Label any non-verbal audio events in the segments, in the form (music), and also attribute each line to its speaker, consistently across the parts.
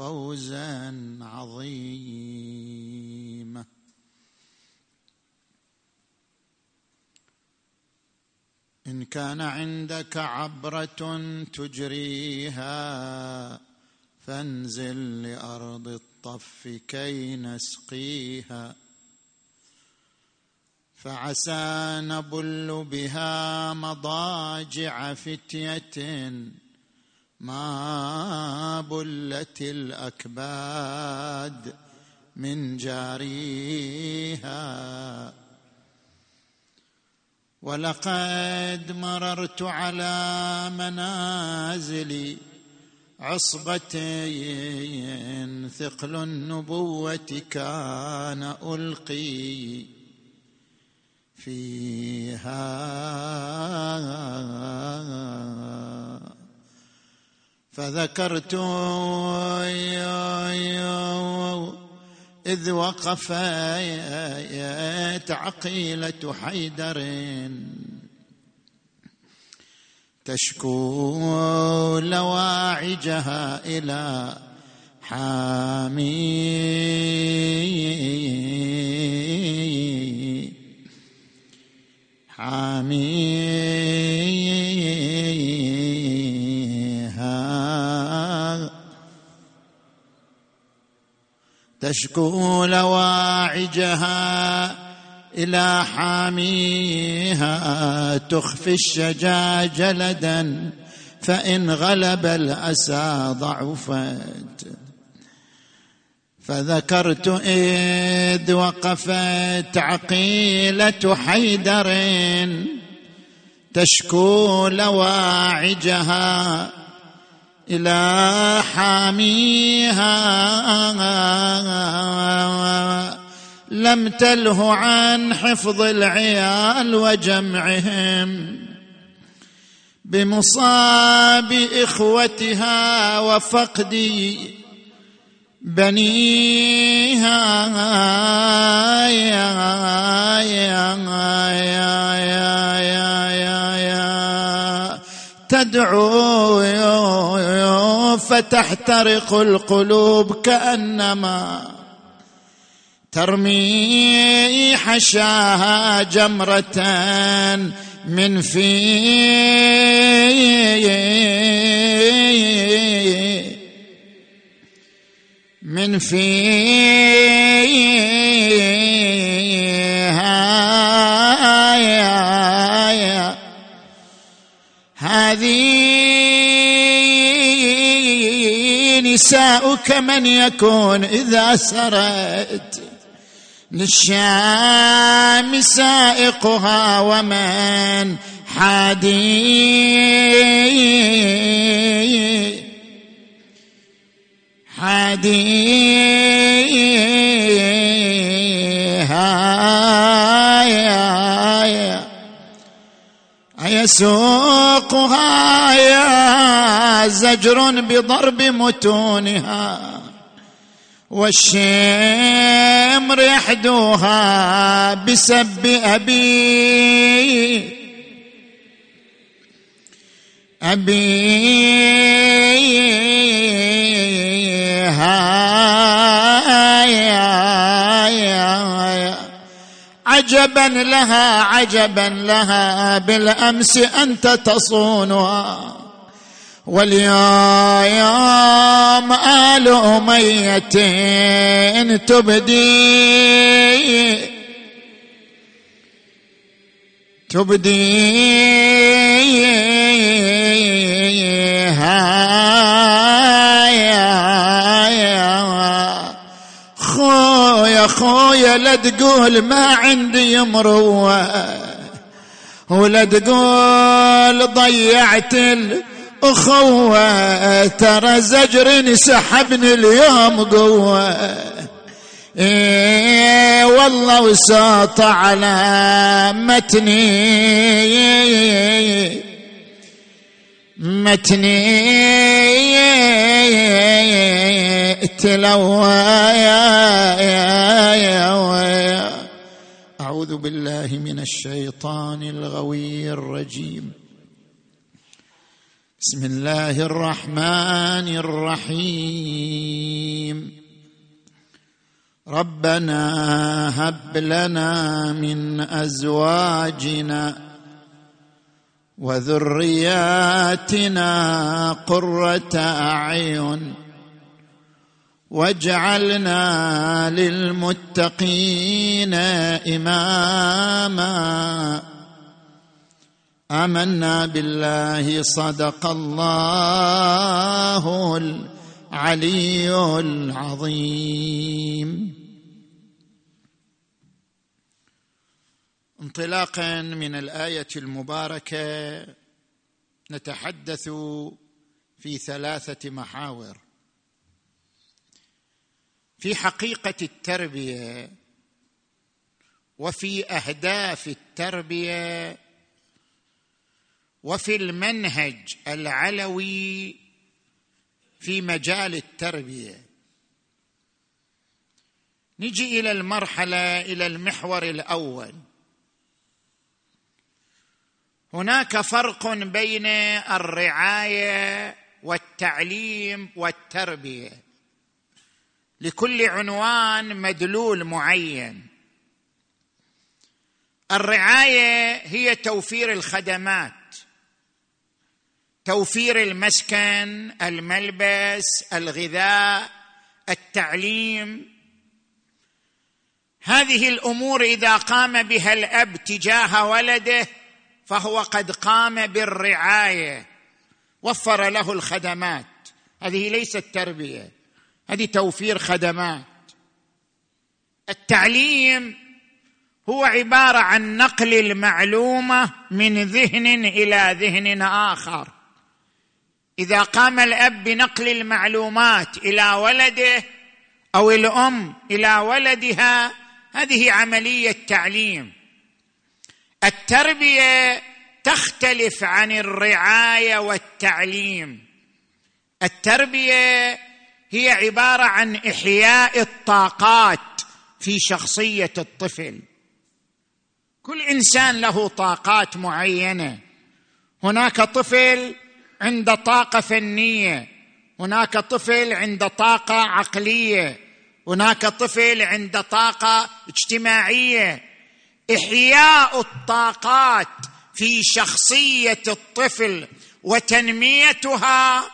Speaker 1: فوزا عظيما إن كان عندك عبرة تجريها فانزل لأرض الطف كي نسقيها. فعسى نبل بها مضاجع فتية ما بلت الأكباد من جاريها. ولقد مررت على منازل عصبة ثقل النبوة كان ألقي فيها. فذكرت إذ وقفت عقيلة حيدر تشكو لواعجها إلى حامي تشكو لواعجها إلى حاميها. تخفي الشجاج لدا فإن غلب الأسى ضعفت. فذكرت إذ وقفت عقيلة حيدر تشكو لواعجها. إلى حاميها. لم تله عن حفظ العيال وجمعهم. بمصاب إخوتها وفقد بنيها. يا يا يا يا يا تدعو فتحترق القلوب كأنما ترمي حشاها جمرة من في من فيها نساؤك من يكون إذا سرت للشام سائقها ومن حادي. حاديها يسوقها يا زجر بضرب متونها والشمر يحدوها بسب أبي أبيها عجبا لها عجبا لها بالأمس أنت تصونها. واليوم آل أمية تبدي. تبديها خويا خويا لا تقول ما عندي مروة ولا تقول ضيعت أخوة ترى زجر سحبني اليوم قوة. إيه والله وساط على متني. متني. تلوى. يا يا يا أعوذ بالله من الشيطان الغوي الرجيم. بسم الله الرحمن الرحيم. ربنا هب لنا من أزواجنا وذرياتنا قرة أعين واجعلنا للمتقين إماما. آمنا بالله صدق الله العلي العظيم. انطلاقا من الآية المباركة نتحدث في ثلاثة محاور. في حقيقة التربية وفي أهداف التربية وفي المنهج العلوي في مجال التربية. نجي إلى المرحلة إلى المحور الأول. هناك فرق بين الرعاية والتعليم والتربية. لكل عنوان مدلول معين. الرعاية هي توفير الخدمات. توفير المسكن الملبس الغذاء التعليم. هذه الأمور إذا قام بها الأب تجاه ولده فهو قد قام بالرعاية. وفر له الخدمات. هذه ليست تربية هذه توفير خدمات. التعليم هو عبارة عن نقل المعلومة من ذهن إلى ذهن آخر. إذا قام الأب بنقل المعلومات إلى ولده أو الأم إلى ولدها هذه عملية تعليم. التربية تختلف عن الرعاية والتعليم. التربية هي عبارة عن إحياء الطاقات في شخصية الطفل. كل إنسان له طاقات معينة. هناك طفل عند طاقة فنية. هناك طفل عند طاقة عقلية. هناك طفل عند طاقة اجتماعية. إحياء الطاقات في شخصية الطفل وتنميتها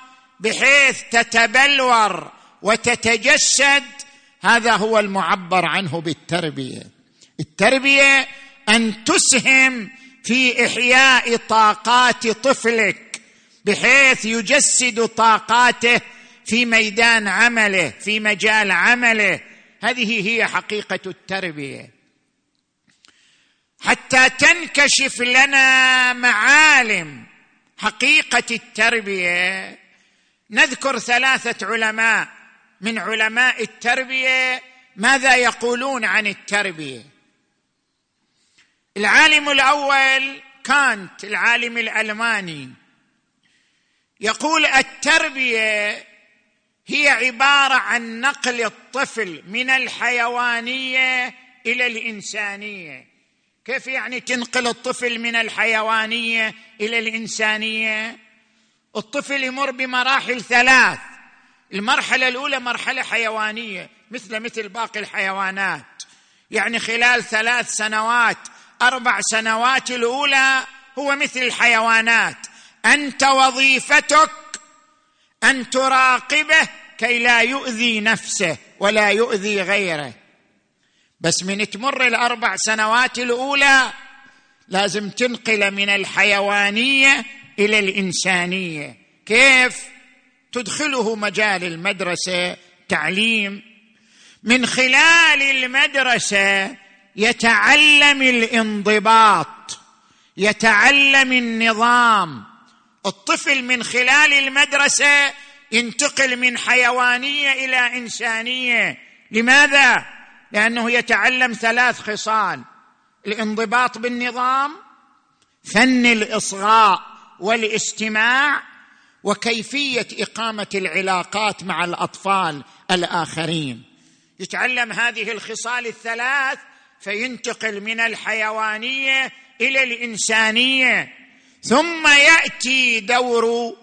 Speaker 1: بحيث تتبلور وتتجسد هذا هو المعبر عنه بالتربية. التربية أن تسهم في إحياء طاقات طفلك. بحيث يجسد طاقاته في ميدان عمله في مجال عمله. هذه هي حقيقة التربية. حتى تنكشف لنا معالم حقيقة التربية. نذكر ثلاثة علماء. من علماء التربية ماذا يقولون عن التربية؟ العالم الأول كانت العالم الألماني. يقول التربية هي عبارة عن نقل الطفل من الحيوانية إلى الإنسانية. كيف يعني تنقل الطفل من الحيوانية إلى الإنسانية؟ الطفل يمر بمراحل ثلاث. المرحلة الأولى مرحلة حيوانية مثل مثل باقي الحيوانات. يعني خلال ثلاث سنوات أربع سنوات الأولى هو مثل الحيوانات. أنت وظيفتك أن تراقبه كي لا يؤذي نفسه ولا يؤذي غيره. بس من تمر الأربع سنوات الأولى لازم تنقل من الحيوانية إلى الإنسانية. كيف؟ تدخله مجال المدرسة تعليم. من خلال المدرسة يتعلم الانضباط يتعلم النظام. الطفل من خلال المدرسة ينتقل من حيوانية إلى إنسانية. لماذا؟ لأنه يتعلم ثلاث خصال. الانضباط بالنظام فن الإصغاء والاستماع وكيفية إقامة العلاقات مع الأطفال الآخرين. يتعلم هذه الخصال الثلاث فينتقل من الحيوانية إلى الإنسانية. ثم يأتي دور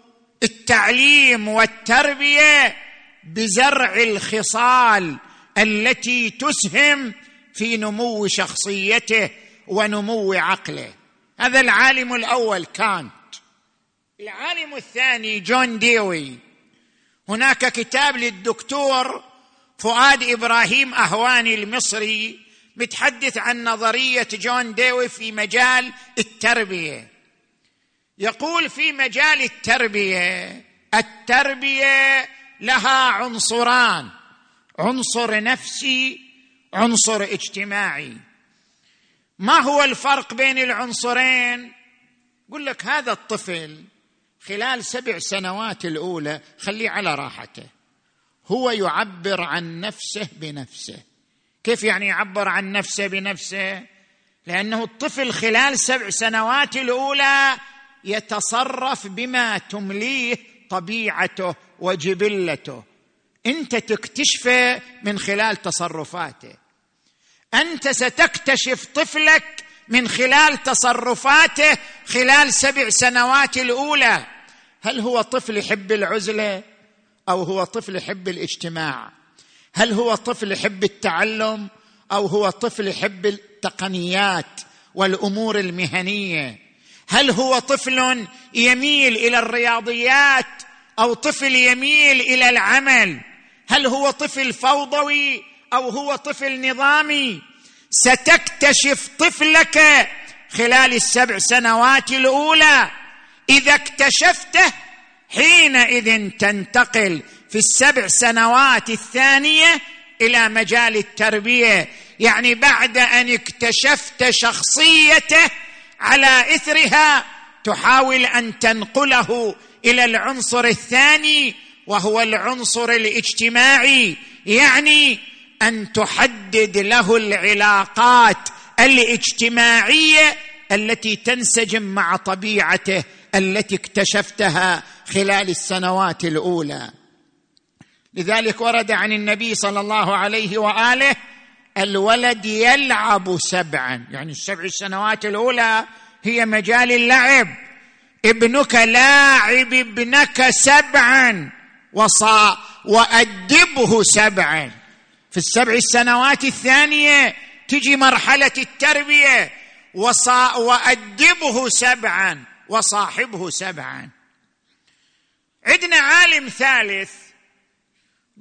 Speaker 1: التعليم والتربية بزرع الخصال التي تسهم في نمو شخصيته ونمو عقله. هذا العالم الأول كانت. العالم الثاني جون ديوي. هناك كتاب للدكتور فؤاد إبراهيم أهواني المصري متحدث عن نظرية جون ديوي في مجال التربية. يقول في مجال التربية التربية لها عنصران عنصر نفسي عنصر اجتماعي. ما هو الفرق بين العنصرين؟ يقول لك هذا الطفل خلال سبع سنوات الأولى خليه على راحته. هو يعبر عن نفسه بنفسه. كيف يعني يعبر عن نفسه بنفسه؟ لأنه الطفل خلال سبع سنوات الأولى يتصرف بما تمليه طبيعته وجبلته. انت تكتشفه من خلال تصرفاته. انت ستكتشف طفلك من خلال تصرفاته خلال سبع سنوات الأولى. هل هو طفل يحب العزلة أو هو طفل يحب الاجتماع؟ هل هو طفل يحب التعلم أو هو طفل يحب التقنيات والأمور المهنية؟ هل هو طفل يميل إلى الرياضيات أو طفل يميل إلى العمل؟ هل هو طفل فوضوي أو هو طفل نظامي؟ ستكتشف طفلك خلال السبع سنوات الأولى. إذا اكتشفته حينئذ تنتقل في السبع سنوات الثانية إلى مجال التربية. يعني بعد أن اكتشفت شخصيته على إثرها تحاول أن تنقله إلى العنصر الثاني وهو العنصر الاجتماعي يعني أن تحدد له العلاقات الاجتماعية التي تنسجم مع طبيعته التي اكتشفتها خلال السنوات الأولى. لذلك ورد عن النبي صلى الله عليه وآله الولد يلعب سبعا. يعني السبع سنوات الأولى هي مجال اللعب. ابنك لاعب ابنك سبعا. وصا وأدبه سبعا. في السبع السنوات الثانية تجي مرحلة التربية. وصا وأدبه سبعا. وصاحبه سبعا. عندنا عالم ثالث.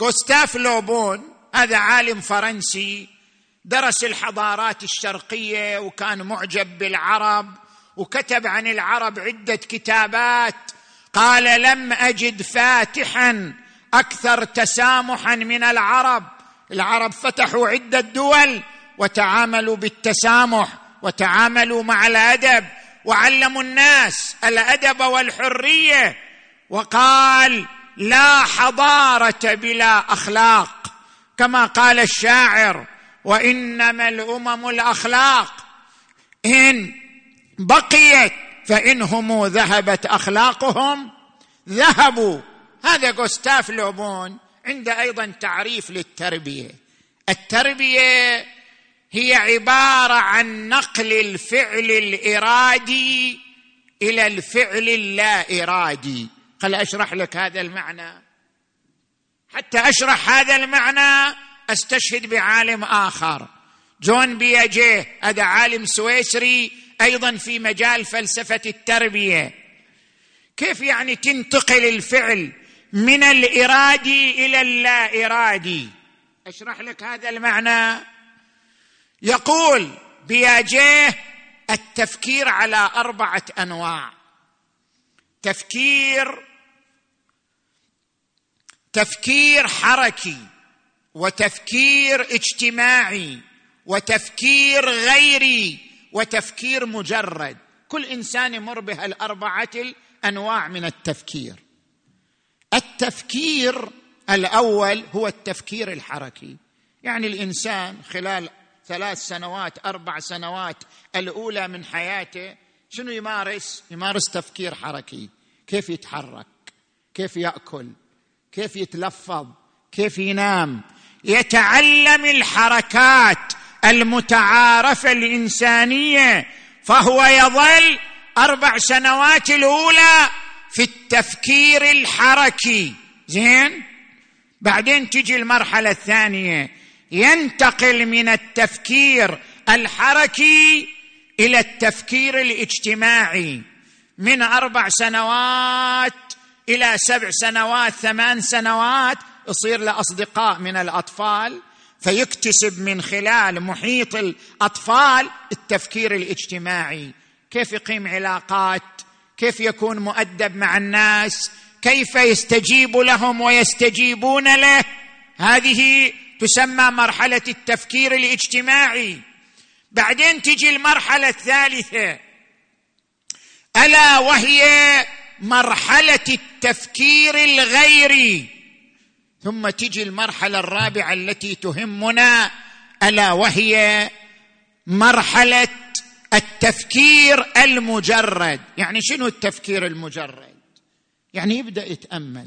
Speaker 1: غوستاف لوبون هذا عالم فرنسي درس الحضارات الشرقية وكان معجب بالعرب وكتب عن العرب عدة كتابات. قال لم أجد فاتحا أكثر تسامحا من العرب. العرب فتحوا عدة دول وتعاملوا بالتسامح وتعاملوا مع الأدب وعلموا الناس الأدب والحرية. وقال لا حضارة بلا أخلاق. كما قال الشاعر وإنما الأمم الأخلاق. إن بقيت فانهم ذهبت أخلاقهم ذهبوا. هذا غوستاف لوبون عنده أيضا تعريف للتربية. التربية هي عبارة عن نقل الفعل الإرادي إلى الفعل اللا ارادي خل أشرح لك هذا المعنى. حتى أشرح هذا المعنى أستشهد بعالم آخر. جون بياجيه هذا عالم سويسري أيضا في مجال فلسفة التربية. كيف يعني تنتقل الفعل من الإرادي إلى اللا ارادي أشرح لك هذا المعنى. يقول بياجيه التفكير على أربعة أنواع. تفكير تفكير حركي. وتفكير اجتماعي وتفكير غيري وتفكير مجرد. كل إنسان يمر بهالأربعة انواع من التفكير. التفكير الأول هو التفكير الحركي. يعني الإنسان خلال ثلاث سنوات أربع سنوات الأولى من حياته شنو يمارس؟ يمارس تفكير حركي. كيف يتحرك؟ كيف يأكل؟ كيف يتلفظ؟ كيف ينام؟ يتعلم الحركات المتعارفة الإنسانية فهو يظل أربع سنوات الأولى في التفكير الحركي. زين؟ بعدين تجي المرحلة الثانية. ينتقل من التفكير الحركي إلى التفكير الاجتماعي. من أربع سنوات إلى سبع سنوات ثمان سنوات يصير له اصدقاء من الأطفال فيكتسب من خلال محيط الأطفال التفكير الاجتماعي. كيف يقيم علاقات؟ كيف يكون مؤدب مع الناس؟ كيف يستجيب لهم ويستجيبون له؟ هذه تسمى مرحلة التفكير الاجتماعي. بعدين تجي المرحلة الثالثة. ألا وهي مرحلة التفكير الغيري. ثم تجي المرحلة الرابعة التي تهمنا ألا وهي مرحلة التفكير المجرد. يعني شنو التفكير المجرد؟ يعني يبدأ يتأمل.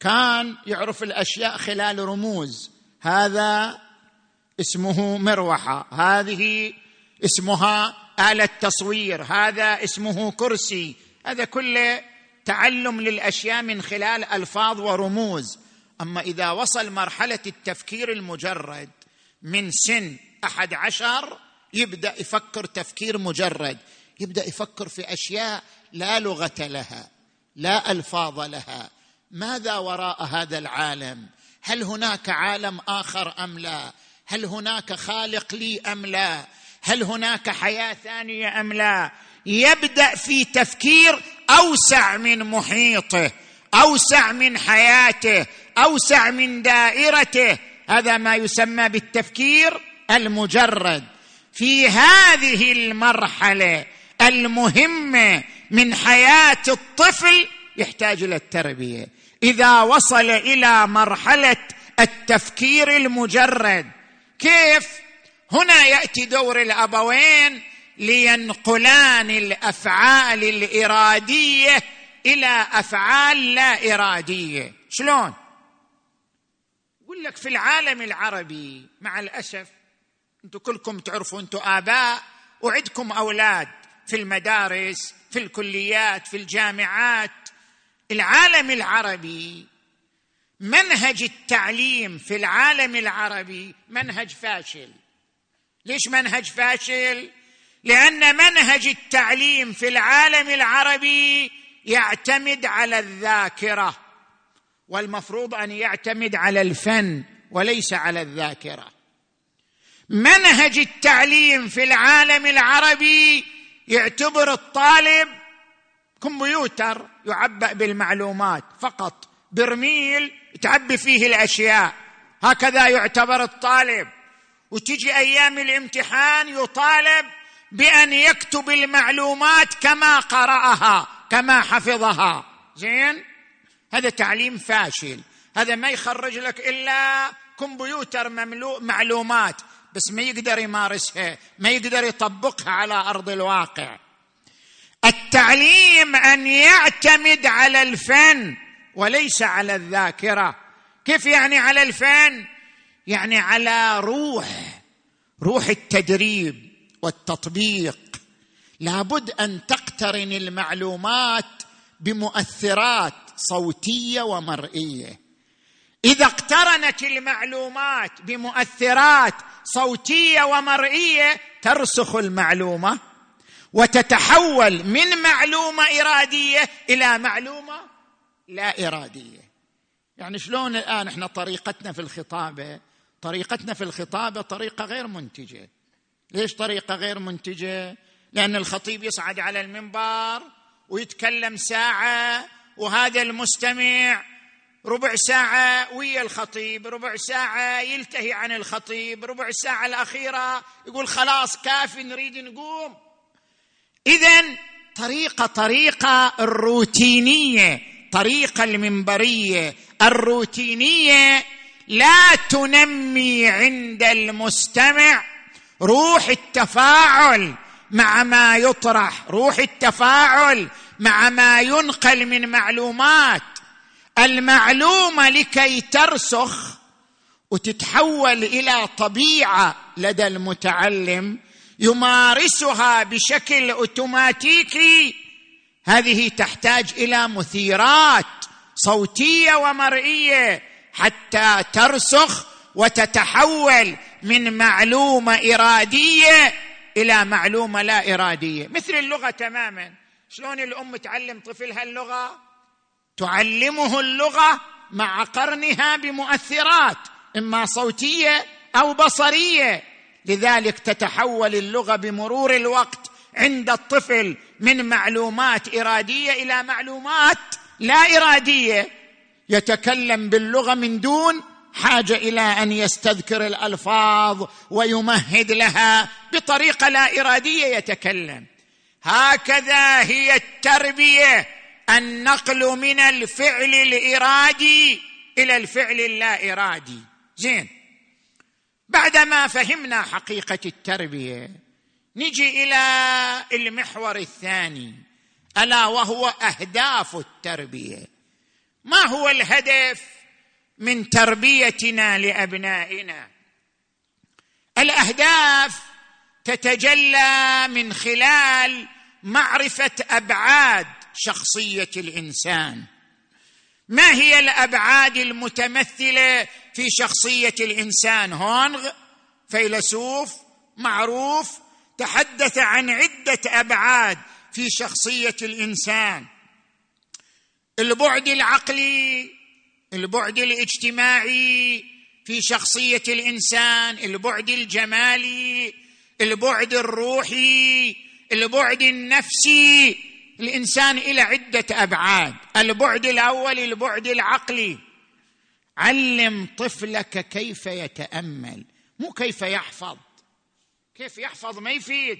Speaker 1: كان يعرف الأشياء خلال رموز. هذا اسمه مروحة. هذه اسمها آلة تصوير هذا اسمه كرسي. هذا كله تعلم للأشياء من خلال ألفاظ ورموز. أما إذا وصل مرحلة التفكير المجرد من سن أحد عشر يبدأ يفكر تفكير مجرد. يبدأ يفكر في أشياء لا لغة لها لا ألفاظ لها. ماذا وراء هذا العالم؟ هل هناك عالم آخر أم لا؟ هل هناك خالق لي أم لا؟ هل هناك حياة ثانية أم لا؟ يبدأ في تفكير أوسع من محيطه. أوسع من حياته أوسع من دائرته. هذا ما يسمى بالتفكير المجرد. في هذه المرحلة المهمة من حياة الطفل يحتاج إلى التربية. إذا وصل إلى مرحلة التفكير المجرد كيف؟ هنا يأتي دور الأبوين لينقلان الأفعال الإرادية إلى أفعال لا إرادية. شلون؟ يقول لك في العالم العربي مع الأسف أنتم كلكم تعرفوا أنتم آباء وعندكم أولاد في المدارس في الكليات في الجامعات. العالم العربي منهج التعليم في العالم العربي منهج فاشل. ليش منهج فاشل؟ لأن منهج التعليم في العالم العربي يعتمد على الذاكرة والمفروض أن يعتمد على الفن وليس على الذاكرة. منهج التعليم في العالم العربي يعتبر الطالب كمبيوتر يعبأ بالمعلومات فقط برميل تعبي فيه الأشياء. هكذا يعتبر الطالب. وتجي أيام الامتحان يطالب بأن يكتب المعلومات كما قرأها. كما حفظها. زين؟ هذا تعليم فاشل. هذا ما يخرج لك إلا كمبيوتر مملوء معلومات. بس ما يقدر يمارسها ما يقدر يطبقها على أرض الواقع. التعليم أن يعتمد على الفن وليس على الذاكرة. كيف يعني على الفن؟ يعني على روح روح التدريب والتطبيق. لابد أن تقترن المعلومات بمؤثرات صوتية ومرئية. إذا اقترنت المعلومات بمؤثرات صوتية ومرئية ترسخ المعلومة وتتحول من معلومة إرادية إلى معلومة لا إرادية. يعني شلون الآن إحنا طريقتنا في الخطابة؟ طريقتنا في الخطابة طريقة غير منتجة. ليش طريقة غير منتجة؟ لأن الخطيب يصعد على المنبر ويتكلم ساعة وهذا المستمع ربع ساعة ويا الخطيب ربع ساعة يلتهي عن الخطيب ربع ساعة الأخيرة يقول خلاص كافي نريد نقوم. إذا الطريقة طريقة الروتينية طريقة المنبرية الروتينية لا تنمي عند المستمع روح التفاعل مع ما يطرح روح التفاعل مع ما ينقل من معلومات. المعلومة لكي ترسخ وتتحول إلى طبيعة لدى المتعلم يمارسها بشكل أوتوماتيكي. هذه تحتاج إلى مثيرات صوتية ومرئية حتى ترسخ وتتحول من معلومة إرادية إلى معلومة لا إرادية. مثل اللغة تماما. شلون الأم تعلم طفلها اللغة تعلمه اللغة مع قرنها بمؤثرات إما صوتية أو بصرية. لذلك تتحول اللغة بمرور الوقت عند الطفل من معلومات إرادية إلى معلومات لا إرادية. يتكلم باللغة من دون حاجة إلى أن يستذكر الألفاظ ويمهد لها بطريقة لا إرادية يتكلم. هكذا هي التربية. النقل من الفعل الإرادي إلى الفعل اللا إرادي. زين. بعدما فهمنا حقيقة التربية نجي إلى المحور الثاني. ألا وهو أهداف التربية. ما هو الهدف؟ من تربيتنا لأبنائنا. الأهداف تتجلى من خلال معرفة أبعاد شخصية الإنسان. ما هي الأبعاد المتمثلة في شخصية الإنسان؟ هونغ فيلسوف معروف تحدث عن عدة أبعاد في شخصية الإنسان. البعد العقلي البعد الاجتماعي في شخصية الإنسان البعد الجمالي البعد الروحي البعد النفسي. الإنسان إلى عدة أبعاد البعد الأول البعد العقلي. علم طفلك كيف يتأمل مو كيف يحفظ. كيف يحفظ ما يفيد.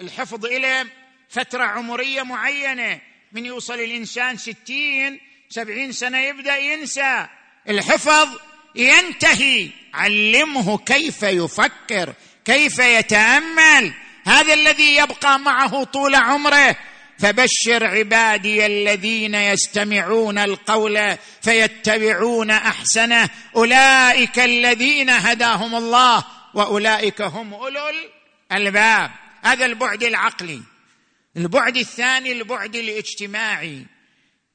Speaker 1: الحفظ إلى فترة عمرية معينة. من يوصل الإنسان ستين سبعين سنة يبدأ ينسى. الحفظ ينتهي. علمه كيف يفكر كيف يتأمل. هذا الذي يبقى معه طول عمره. فبشر عبادي الذين يستمعون القول فيتبعون أحسنه. أولئك الذين هداهم الله وأولئك هم أولو الألباب. هذا البعد العقلي. البعد الثاني البعد الاجتماعي.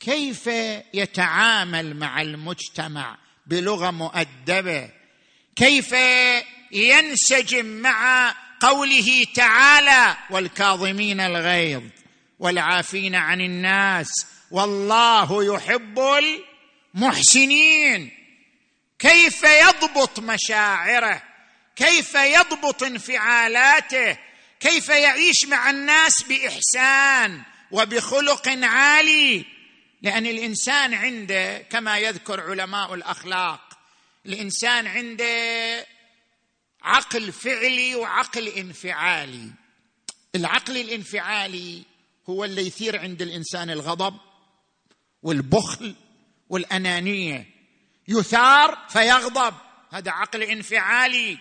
Speaker 1: كيف يتعامل مع المجتمع بلغة مؤدبة؟ كيف ينسجم مع قوله تعالى والكاظمين الغيظ والعافين عن الناس والله يحب المحسنين؟ كيف يضبط مشاعره؟ كيف يضبط انفعالاته؟ كيف يعيش مع الناس بإحسان وبخلق عالي؟ لأن الإنسان عنده كما يذكر علماء الأخلاق الإنسان عنده عقل فعلي وعقل انفعالي. العقل الانفعالي هو اللي يثير عند الإنسان الغضب والبخل والأنانية. يثار فيغضب هذا عقل انفعالي.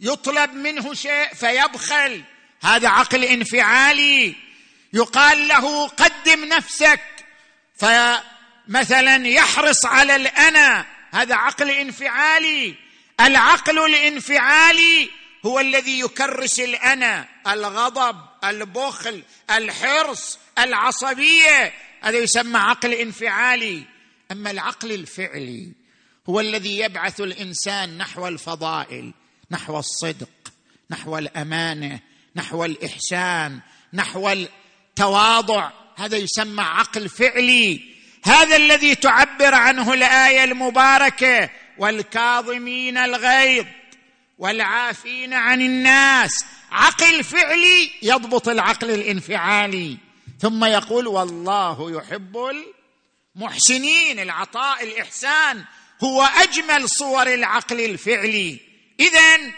Speaker 1: يطلب منه شيء فيبخل هذا عقل انفعالي. يقال له قدم نفسك. فمثلا يحرص على الأنا هذا عقل انفعالي. العقل الانفعالي هو الذي يكرس الأنا الغضب البخل الحرص العصبية. هذا يسمى عقل انفعالي. أما العقل الفعلي هو الذي يبعث الإنسان نحو الفضائل نحو الصدق نحو الأمانة نحو الإحسان نحو التواضع. هذا يسمى عقل فعلي. هذا الذي تعبر عنه الآية المباركة والكاظمين الغيظ والعافين عن الناس. عقل فعلي يضبط العقل الانفعالي. ثم يقول والله يحب المحسنين العطاء الإحسان. هو أجمل صور العقل الفعلي. اذا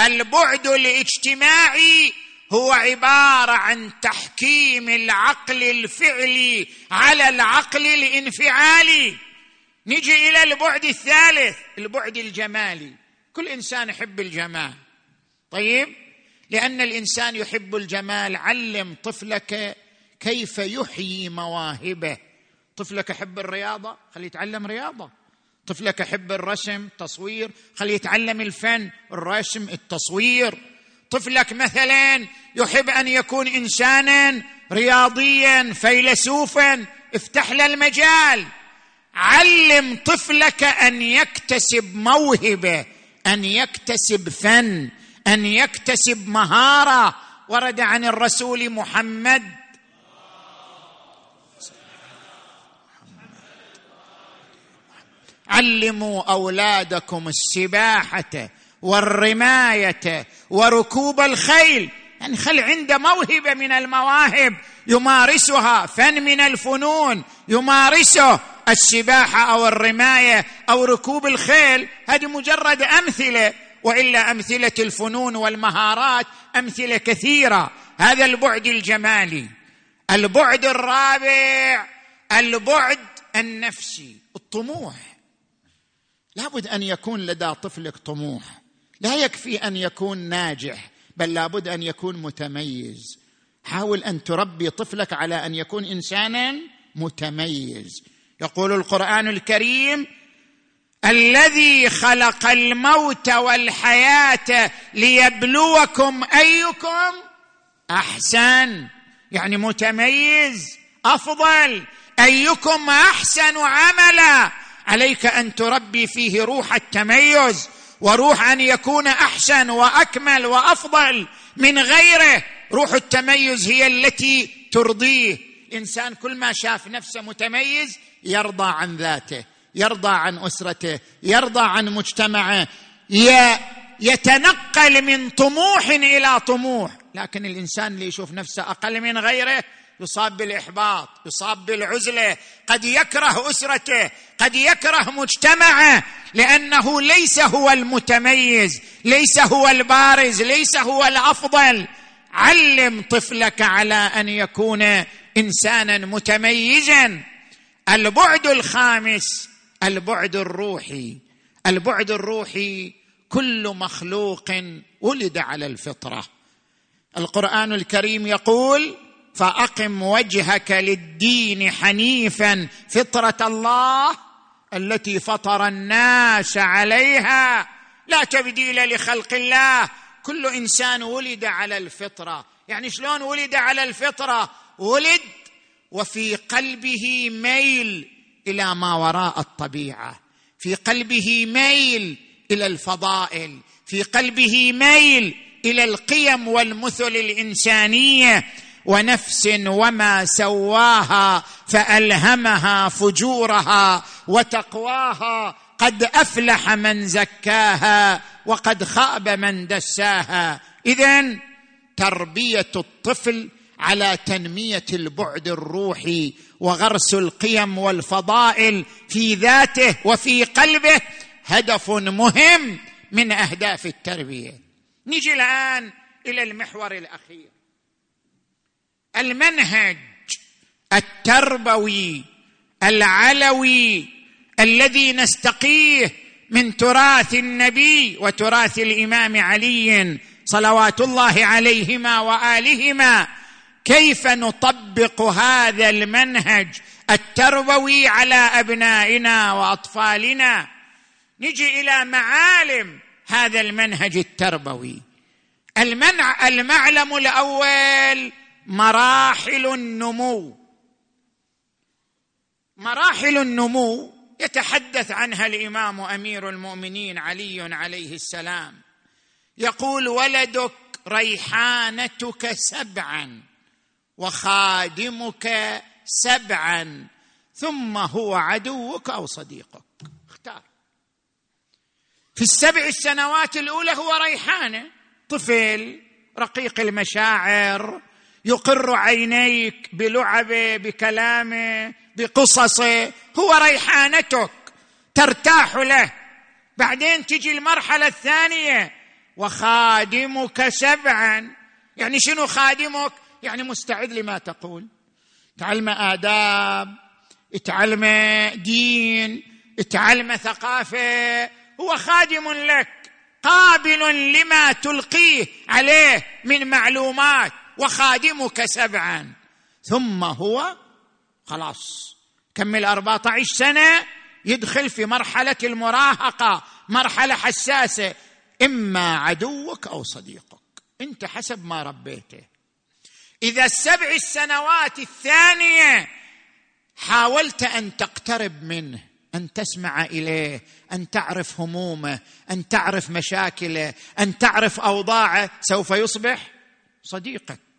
Speaker 1: البعد الاجتماعي هو عبارة عن تحكيم العقل الفعلي على العقل الانفعالي. نجي إلى البعد الثالث البعد الجمالي. كل إنسان يحب الجمال. طيب؟ لأن الإنسان يحب الجمال علم طفلك كيف يحيي مواهبه. طفلك يحب الرياضة؟ خليه يتعلم رياضة. طفلك يحب الرسم تصوير خليه يتعلم الفن الرسم التصوير. طفلك مثلا يحب أن يكون انسانا رياضيا فيلسوفا افتح له المجال. علم طفلك أن يكتسب موهبة أن يكتسب فن أن يكتسب مهارة. ورد عن الرسول محمد. علموا أولادكم السباحة والرماية. وركوب الخيل. يعني خل عنده موهبة من المواهب يمارسها فن من الفنون يمارسه. السباحة أو الرماية أو ركوب الخيل هذه مجرد أمثلة. وإلا أمثلة الفنون والمهارات أمثلة كثيرة. هذا البعد الجمالي. البعد الرابع البعد النفسي الطموح. لابد أن يكون لدى طفلك طموح. لا يكفي أن يكون ناجح بل لابد أن يكون متميز. حاول أن تربي طفلك على أن يكون إنسانا متميز. يقول القرآن الكريم الذي خلق الموت والحياة ليبلوكم أيكم أحسن. يعني متميز أفضل. أيكم أحسن عملا. عليك أن تربي فيه روح التميز. وروح أن يكون أحسن وأكمل وأفضل من غيره. روح التميز هي التي ترضيه. الانسان كل ما شاف نفسه متميز يرضى عن ذاته يرضى عن أسرته يرضى عن مجتمعه يتنقل من طموح إلى طموح. لكن الإنسان اللي يشوف نفسه أقل من غيره يصاب بالإحباط يصاب بالعزلة قد يكره أسرته قد يكره مجتمعه لأنه ليس هو المتميز ليس هو البارز ليس هو الأفضل. علم طفلك على أن يكون إنسانا متميزا. البعد الخامس البعد الروحي. البعد الروحي كل مخلوق ولد على الفطرة. القرآن الكريم يقول فأقم وجهك للدين حنيفا. فطرة الله التي فطر الناس عليها. لا تبديل لخلق الله. كل إنسان ولد على الفطرة. يعني شلون ولد على الفطرة؟ ولد وفي قلبه ميل إلى ما وراء الطبيعة. في قلبه ميل إلى الفضائل. في قلبه ميل إلى القيم والمثل الإنسانية. ونفس وما سواها فألهمها فجورها وتقواها قد أفلح من زكاها وقد خاب من دساها. اذا تربية الطفل على تنمية البعد الروحي وغرس القيم والفضائل في ذاته وفي قلبه هدف مهم من أهداف التربية. نجي الآن إلى المحور الأخير. المنهج التربوي العلوي الذي نستقيه من تراث النبي وتراث الإمام علي صلوات الله عليهما وآلهما. كيف نطبق هذا المنهج التربوي على أبنائنا وأطفالنا؟ نجي إلى معالم هذا المنهج التربوي. المنع المعلم الأول مراحل النمو. مراحل النمو يتحدث عنها الإمام أمير المؤمنين علي عليه السلام. يقول ولدك ريحانتك سبعا وخادمك سبعا ثم هو عدوك أو صديقك. اختار. في السبع السنوات الأولى هو ريحانة طفل رقيق المشاعر يقر عينيك بلعبه بكلامه بقصصه هو ريحانتك ترتاح له. بعدين تجي المرحلة الثانية وخادمك سبعا. يعني شنو خادمك؟ يعني مستعد لما تقول. تعلم آداب تعلم دين تعلم ثقافة. هو خادم لك قابل لما تلقيه عليه من معلومات. وخادمك سبعا. ثم هو خلاص. كمل أربعة عشر سنة يدخل في مرحلة المراهقة مرحلة حساسة. إما عدوك أو صديقك. أنت حسب ما ربيته. إذا السبع السنوات الثانية حاولت أن تقترب منه أن تسمع إليه أن تعرف همومه أن تعرف مشاكله أن تعرف أوضاعه سوف يصبح صديقك.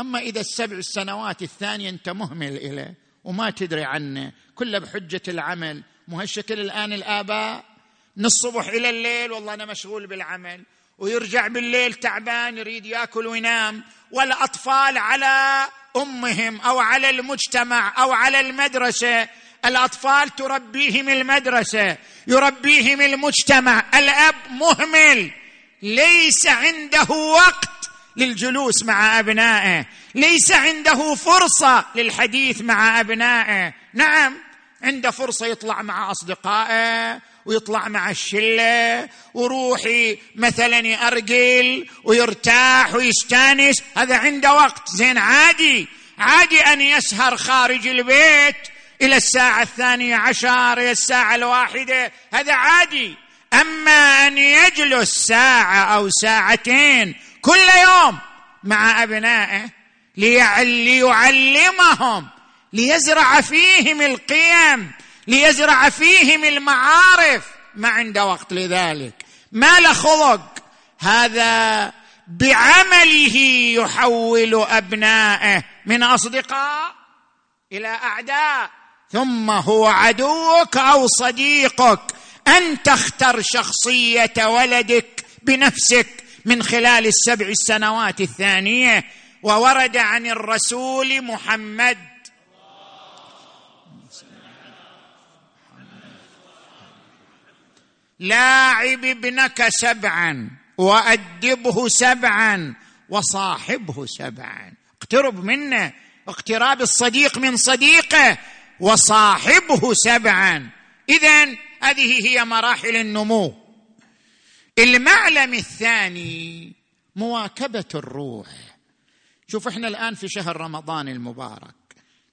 Speaker 1: أما إذا السبع السنوات الثانية أنت مهمل إليه وما تدري عنه كله بحجة العمل. مو هالشكل الآن الآباء؟ من الصبح إلى الليل والله أنا مشغول بالعمل. ويرجع بالليل تعبان يريد يأكل وينام. والأطفال على أمهم أو على المجتمع أو على المدرسة. الأطفال تربيهم المدرسة يربيهم المجتمع. الأب مهمل ليس عنده وقت. للجلوس مع أبنائه. ليس عنده فرصة للحديث مع أبنائه. نعم عنده فرصة يطلع مع أصدقائه ويطلع مع الشلة وروحي مثلا يارجل ويرتاح ويستانس. هذا عنده وقت. زين عادي عادي أن يسهر خارج البيت إلى الساعة الثانية عشر إلى الساعة الواحدة. هذا عادي. أما أن يجلس ساعة أو ساعتين كل يوم مع أبنائه ليعلمهم ليزرع فيهم القيم ليزرع فيهم المعارف. ما عنده وقت لذلك. ما له خلق. هذا بعمله يحول أبنائه من أصدقاء إلى أعداء. ثم هو عدوك أو صديقك. انت اختر شخصية ولدك بنفسك. من خلال السبع السنوات الثانية وورد عن الرسول محمد. لاعب ابنك سبعا وأدبه سبعا وصاحبه سبعا. اقترب منه اقتراب الصديق من صديقه وصاحبه سبعا. اذا هذه هي مراحل النمو. المعلم الثاني مواكبة الروح. شوف إحنا الآن في شهر رمضان المبارك.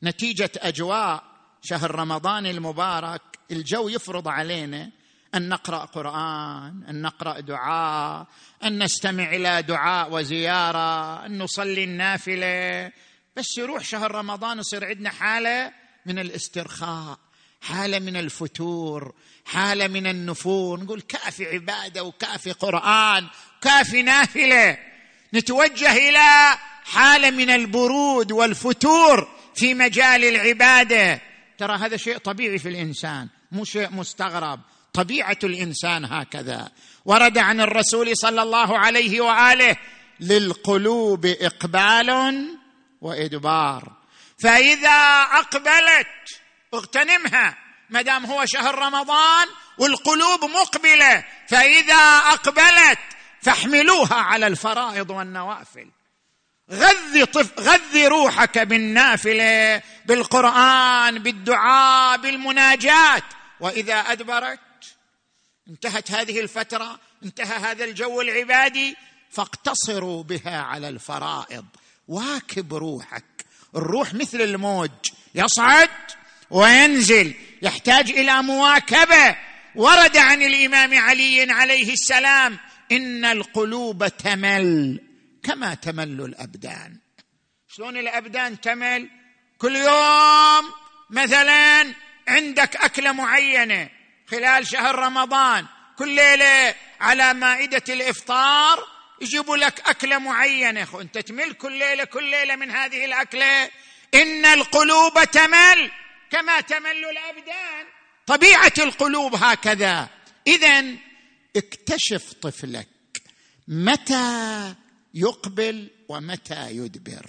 Speaker 1: نتيجة أجواء شهر رمضان المبارك الجو يفرض علينا أن نقرأ قرآن أن نقرأ دعاء أن نستمع إلى دعاء وزيارة أن نصلي النافلة. بس يروح شهر رمضان يصير عندنا حالة من الاسترخاء حالة من الفتور. حاله من النفور نقول كافي عبادة وكافي قرآن كافي نافلة. نتوجه إلى حاله من البرود والفتور في مجال العبادة. ترى هذا شيء طبيعي في الإنسان مو شيء مستغرب. طبيعة الإنسان هكذا. ورد عن الرسول صلى الله عليه وآله للقلوب إقبال وإدبار. فإذا أقبلت اغتنمها. ما دام هو شهر رمضان والقلوب مقبلة فإذا أقبلت فاحملوها على الفرائض والنوافل. غذي طف غذي روحك بالنافلة بالقرآن بالدعاء بالمناجات. وإذا أدبرت انتهت هذه الفترة انتهى هذا الجو العبادي فاقتصروا بها على الفرائض. واكب روحك. الروح مثل الموج. يصعد وينزل يحتاج إلى مواكبة. ورد عن الإمام علي عليه السلام إن القلوب تمل كما تمل الأبدان. شلون الأبدان تمل؟ كل يوم مثلا عندك أكلة معينة خلال شهر رمضان كل ليلة على مائدة الإفطار يجيبوا لك أكلة معينة. أنت تمل كل ليلة كل ليلة من هذه الأكلة. إن القلوب تمل كما تمل الأبدان. طبيعة القلوب هكذا. اذا اكتشف طفلك متى يقبل ومتى يدبر.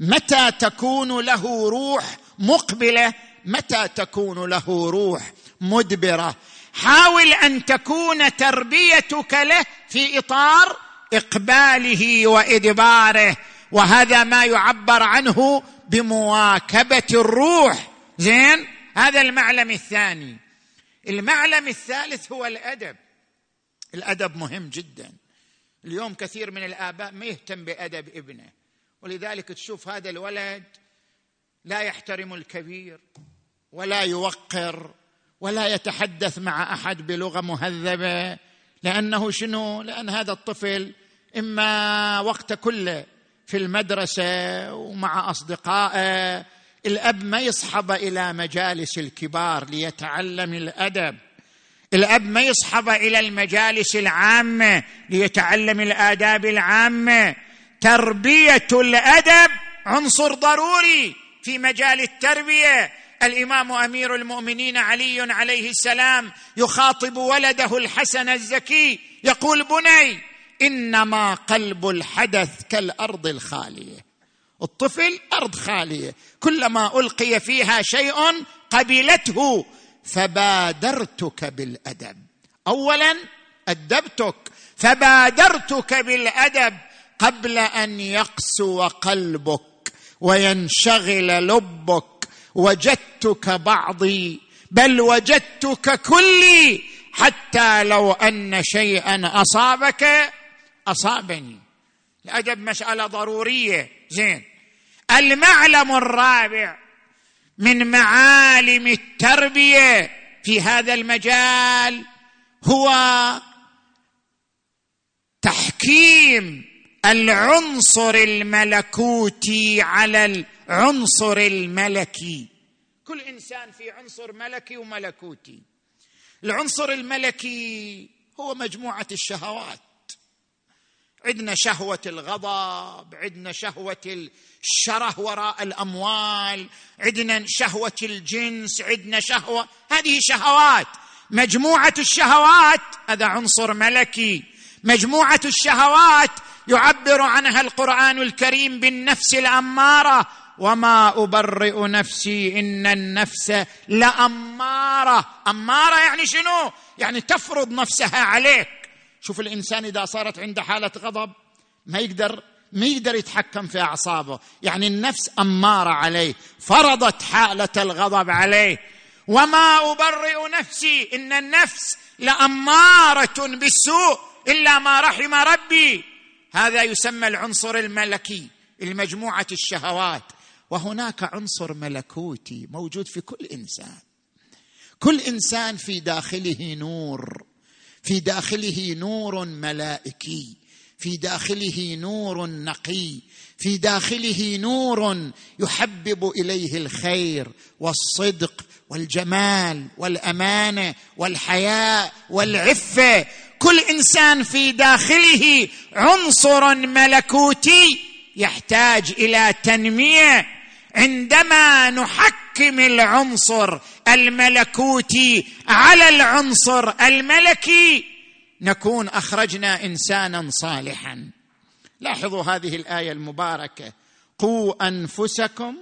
Speaker 1: متى تكون له روح مقبلة متى تكون له روح مدبرة. حاول أن تكون تربيتك له في إطار إقباله وإدباره وهذا ما يعبر عنه بمواكبة الروح. زين؟ هذا المعلم الثاني. المعلم الثالث هو الأدب. الأدب مهم جدا. اليوم كثير من الآباء ما يهتم بأدب ابنه. ولذلك تشوف هذا الولد لا يحترم الكبير ولا يوقر ولا يتحدث مع أحد بلغة مهذبة. لأنه شنو؟ لأن هذا الطفل إما وقت كله في المدرسة ومع أصدقائه الأب ما يصحب إلى مجالس الكبار ليتعلم الأدب. الأب ما يصحب إلى المجالس العامة ليتعلم الآداب العامة. تربية الأدب عنصر ضروري في مجال التربية. الإمام أمير المؤمنين علي عليه السلام يخاطب ولده الحسن الزكي يقول بني إنما قلب الحدث كالأرض الخالية. الطفل أرض خالية. كلما ألقي فيها شيء قبلته فبادرتك بالأدب. اولا أدبتك فبادرتك بالأدب قبل أن يقسو قلبك وينشغل لبك. وجدتك بعضي بل وجدتك كلي حتى لو أن شيئا أصابك أصابني. الأدب مسألة ضرورية زين. المعلم الرابع من معالم التربية في هذا المجال هو تحكيم العنصر الملكوتي على العنصر الملكي. كل إنسان في عنصر ملكي وملكوتي. العنصر الملكي هو مجموعة الشهوات. عندنا شهوة الغضب عندنا شهوة الشره وراء الأموال عندنا شهوة الجنس عندنا شهوة هذه شهوات. مجموعة الشهوات هذا عنصر ملكي. مجموعة الشهوات يعبر عنها القرآن الكريم بالنفس الأمارة. وما أبرئ نفسي إن النفس لأمارة. أمارة يعني شنو؟ يعني تفرض نفسها عليك شوف الإنسان إذا صارت عنده حالة غضب ما يقدر ما يقدر يتحكم في أعصابه. يعني النفس أمارة عليه فرضت حالة الغضب عليه. وما أبرئ نفسي إن النفس لأمارة بالسوء إلا ما رحم ربي. هذا يسمى العنصر الملكي المجموعة الشهوات. وهناك عنصر ملكوتي موجود في كل إنسان. كل إنسان في داخله نور. في داخله نور ملائكي في داخله نور نقي في داخله نور يحبب إليه الخير والصدق والجمال والأمانة والحياء والعفة. كل إنسان في داخله عنصر ملكوتي يحتاج إلى تنمية. عندما نحكم العنصر الملكوتي على العنصر الملكي نكون أخرجنا إنسانا صالحا. لاحظوا هذه الآية المباركة. قوا أنفسكم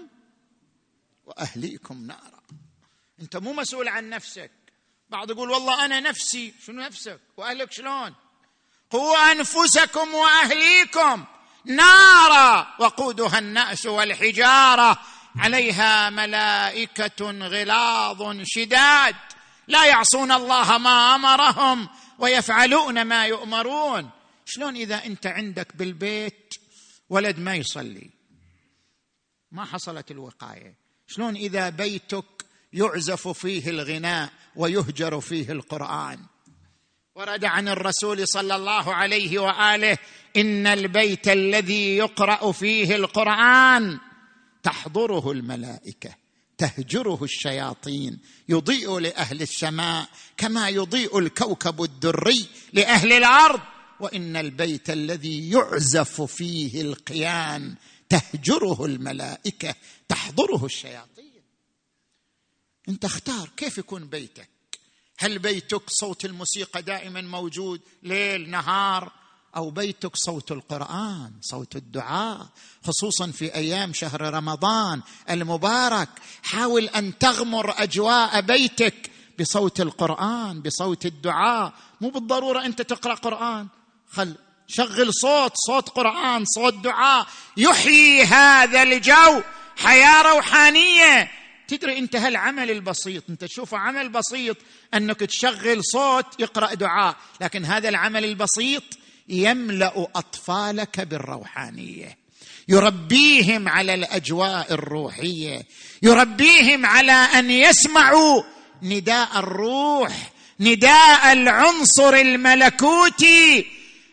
Speaker 1: وأهليكم نارا. أنت مو مسؤول عن نفسك. بعض يقول والله أنا نفسي. شنو نفسك؟ وأهلك شلون؟ قوا أنفسكم وأهليكم. نارا وقودها الناس والحجارة. عليها ملائكة غلاظ شداد. لا يعصون الله ما أمرهم ويفعلون ما يؤمرون. شلون إذا أنت عندك بالبيت ولد ما يصلي؟ ما حصلت الوقاية. شلون إذا بيتك يعزف فيه الغناء ويهجر فيه القرآن؟ ورد عن الرسول صلى الله عليه وآله إن البيت الذي يقرأ فيه القرآن تحضره الملائكة تهجره الشياطين يضيء لأهل السماء كما يضيء الكوكب الدري لأهل الأرض. وإن البيت الذي يعزف فيه القيان تهجره الملائكة تحضره الشياطين. أنت اختار كيف يكون بيتك؟ هل بيتك صوت الموسيقى دائما موجود ليل نهار؟ أو بيتك صوت القرآن صوت الدعاء؟ خصوصا في أيام شهر رمضان المبارك. حاول أن تغمر أجواء بيتك بصوت القرآن بصوت الدعاء. مو بالضرورة أنت تقرأ قرآن. خل شغل صوت صوت قرآن صوت دعاء. يحيي هذا الجو. حياة روحانية. تدري انت هالعمل البسيط انت تشوفه عمل بسيط انك تشغل صوت يقرأ دعاء لكن هذا العمل البسيط يملأ أطفالك بالروحانية. يربيهم على الأجواء الروحية. يربيهم على أن يسمعوا نداء الروح نداء العنصر الملكوتي.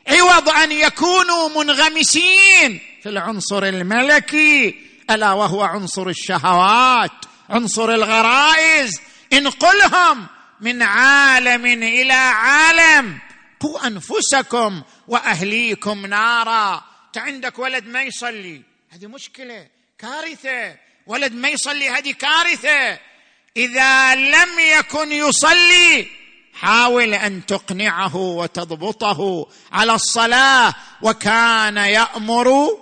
Speaker 1: عوض أن يكونوا منغمسين في العنصر الملكي ألا وهو عنصر الشهوات. عنصر الغرائز انقلهم من عالم إلى عالم. قوا أنفسكم وأهليكم نارا. انت عندك ولد ما يصلي؟ هذه مشكلة. كارثة. ولد ما يصلي هذه كارثة. إذا لم يكن يصلي حاول أن تقنعه وتضبطه على الصلاة. وكان يأمر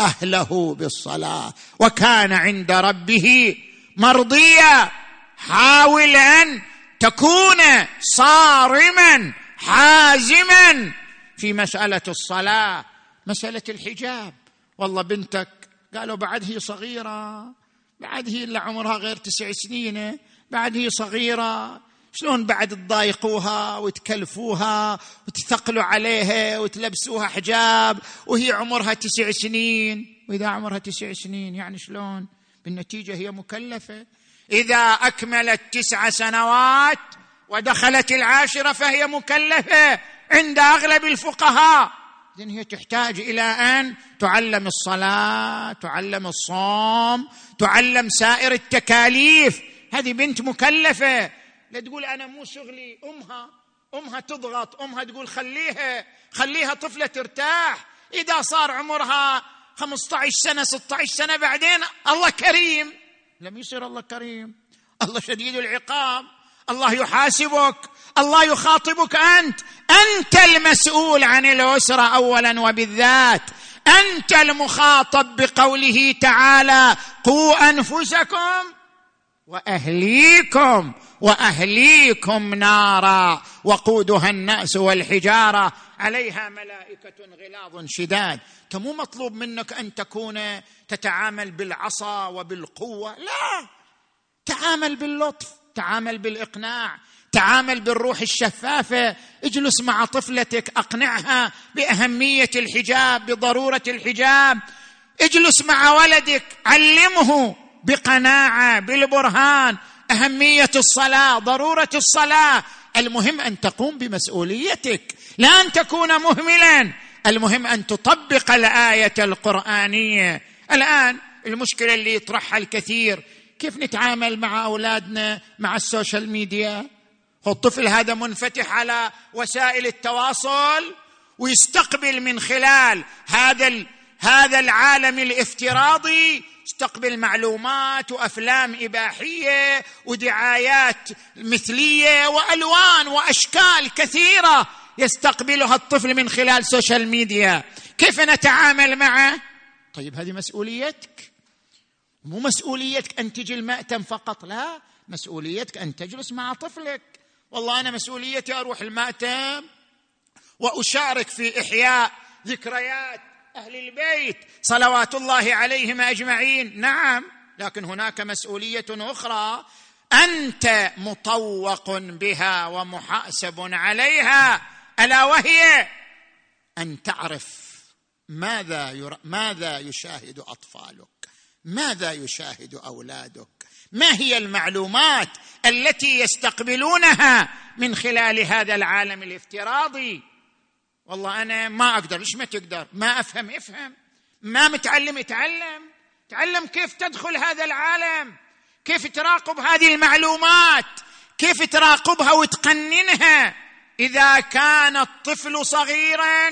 Speaker 1: أهله بالصلاة. وكان عند ربه مرضيا. حاول أن تكون صارما حازما في مسألة الصلاة. مسألة الحجاب. والله بنتك قالوا بعد هي صغيرة بعد هي الا عمرها غير تسع سنين بعد هي صغيرة. شلون بعد تضايقوها وتكلفوها وتثقلوا عليها وتلبسوها حجاب وهي عمرها تسع سنين. وإذا عمرها تسع سنين يعني شلون؟ بالنتيجة هي مكلفة. إذا أكملت تسع سنوات ودخلت العاشرة فهي مكلفة عند أغلب الفقهاء. إذن هي تحتاج إلى أن تعلم الصلاة تعلم الصوم تعلم سائر التكاليف. هذه بنت مكلفة. لا تقول أنا مو شغلي أمها أمها تضغط أمها تقول خليها خليها طفلة ترتاح. إذا صار عمرها 15 سنة 16 سنة بعدين الله كريم. لم يصير الله كريم. الله شديد العقاب. الله يحاسبك. الله يخاطبك أنت. أنت المسؤول عن الأسرة اولا وبالذات. أنت المخاطب بقوله تعالى قوا أنفسكم وأهليكم وأهليكم نارا وقودها الناس والحجارة. عليها ملائكة غلاظ شداد. انت مو مطلوب منك أن تكون تتعامل بالعصا وبالقوة؟ لا. تعامل باللطف تعامل بالإقناع تعامل بالروح الشفافة. اجلس مع طفلتك أقنعها بأهمية الحجاب بضرورة الحجاب. اجلس مع ولدك علمه بقناعة بالبرهان. أهمية الصلاة ضرورة الصلاة. المهم أن تقوم بمسؤوليتك لا أن تكون مهملا. المهم أن تطبق الآية القرآنية. الآن المشكلة اللي يطرحها الكثير كيف نتعامل مع أولادنا مع ال social media؟ الطفل هذا منفتح على وسائل التواصل؟ ويستقبل من خلال هذا هذا العالم الافتراضي يستقبل معلومات وأفلام إباحية ودعايات مثلية وألوان وأشكال كثيرة يستقبلها الطفل من خلال social media كيف نتعامل معه؟ طيب هذه مسؤوليتك. مو مسؤوليتك أن تجي المأتم فقط لا. مسؤوليتك أن تجلس مع طفلك. والله أنا مسؤوليتي أروح المأتم وأشارك في إحياء ذكريات أهل البيت صلوات الله عليهم أجمعين. نعم لكن هناك مسؤولية أخرى. أنت مطوق بها ومحاسب عليها. ألا وهي أن تعرف ماذا ير... ماذا يشاهد أطفالك ماذا يشاهد أولادك ما هي المعلومات التي يستقبلونها من خلال هذا العالم الافتراضي؟ والله أنا ما أقدر ليش ما تقدر؟ ما أفهم افهم ما متعلم اتعلم تعلم كيف تدخل هذا العالم. كيف تراقب هذه المعلومات. كيف تراقبها وتقننها. إذا كان الطفل صغيرا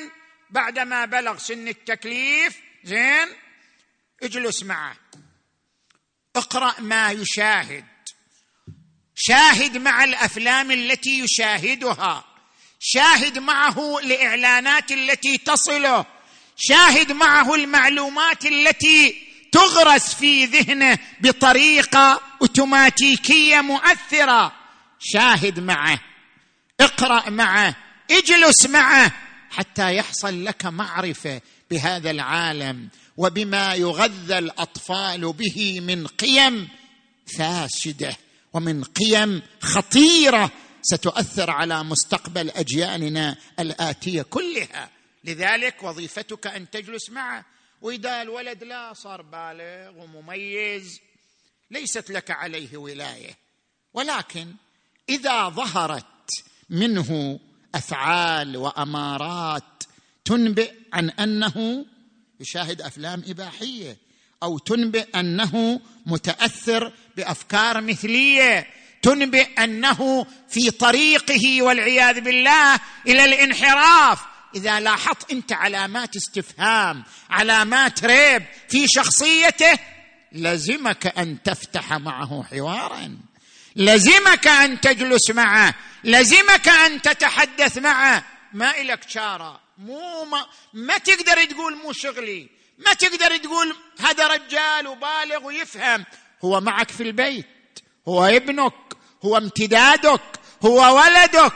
Speaker 1: بعدما بلغ سن التكليف زين اجلس معه. اقرأ ما يشاهد. شاهد مع الأفلام التي يشاهدها. شاهد معه الاعلانات التي تصله. شاهد معه المعلومات التي تغرس في ذهنه بطريقة أوتوماتيكية مؤثرة. شاهد معه. اقرأ معه. اجلس معه. حتى يحصل لك معرفة بهذا العالم وبما يغذى الأطفال به من قيم فاسدة ومن قيم خطيرة ستؤثر على مستقبل اجيالنا الآتية كلها. لذلك وظيفتك أن تجلس معه. وإذا الولد لا صار بالغ ومميز ليست لك عليه ولاية. ولكن إذا ظهرت منه أفعال وأمارات تنبئ عن أنه يشاهد أفلام إباحية أو تنبئ أنه متأثر بأفكار مثلية تنبئ أنه في طريقه والعياذ بالله إلى الانحراف. إذا لاحظت أنت علامات استفهام علامات ريب في شخصيته لزمك أن تفتح معه حوارا. لزمك أن تجلس معه. لزمك أن تتحدث معه. ما إلك شارة. مو ما, ما تقدر تقول مو شغلي. ما تقدر تقول هذا رجال وبالغ ويفهم. هو معك في البيت. هو ابنك. هو امتدادك هو ولدك.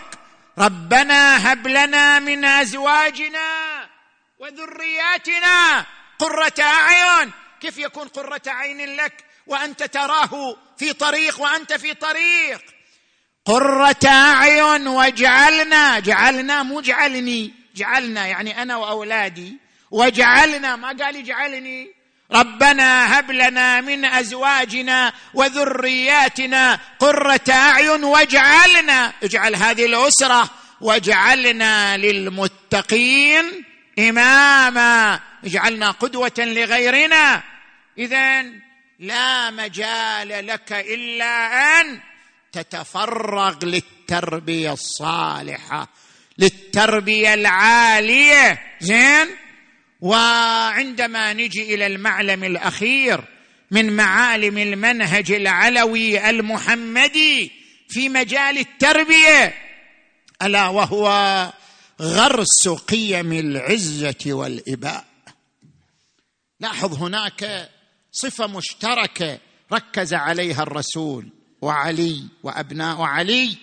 Speaker 1: ربنا هب لنا من أزواجنا وذرياتنا قرة أعين. كيف يكون قرة عين لك؟ وأنت تراه في طريق وأنت في طريق. قرة أعين واجعلنا جعلنا مو جعلني جعلنا يعني أنا وأولادي وجعلنا ما قال اجعلني ربنا هب لنا من أزواجنا وذرياتنا قرة أعين واجعلنا اجعل هذه الأسرة واجعلنا للمتقين إماما. اجعلنا قدوة لغيرنا. اذا لا مجال لك إلا أن تتفرغ للتربية الصالحة للتربية العالية. زين؟ وعندما نجي إلى المعلم الأخير من معالم المنهج العلوي المحمدي في مجال التربية ألا وهو غرس قيم العزة والإباء. لاحظ هناك صفة مشتركة ركز عليها الرسول وعلي وأبناء علي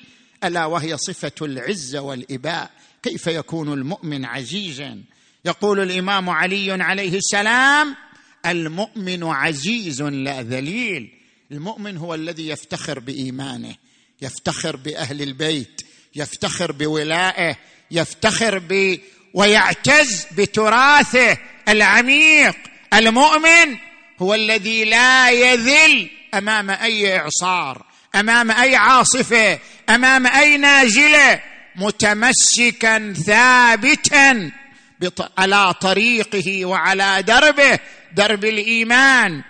Speaker 1: ألا وهي صفة العزة والإباء. كيف يكون المؤمن عزيزا؟ يقول الإمام علي عليه السلام المؤمن عزيز لا ذليل. المؤمن هو الذي يفتخر بإيمانه يفتخر بأهل البيت يفتخر بولائه يفتخر ب ويعتز بتراثه العميق. المؤمن هو الذي لا يذل أمام أي إعصار أمام أي عاصفة أمام أي نازلة متمسكا ثابتا. على طريقه وعلى دربه درب الإيمان.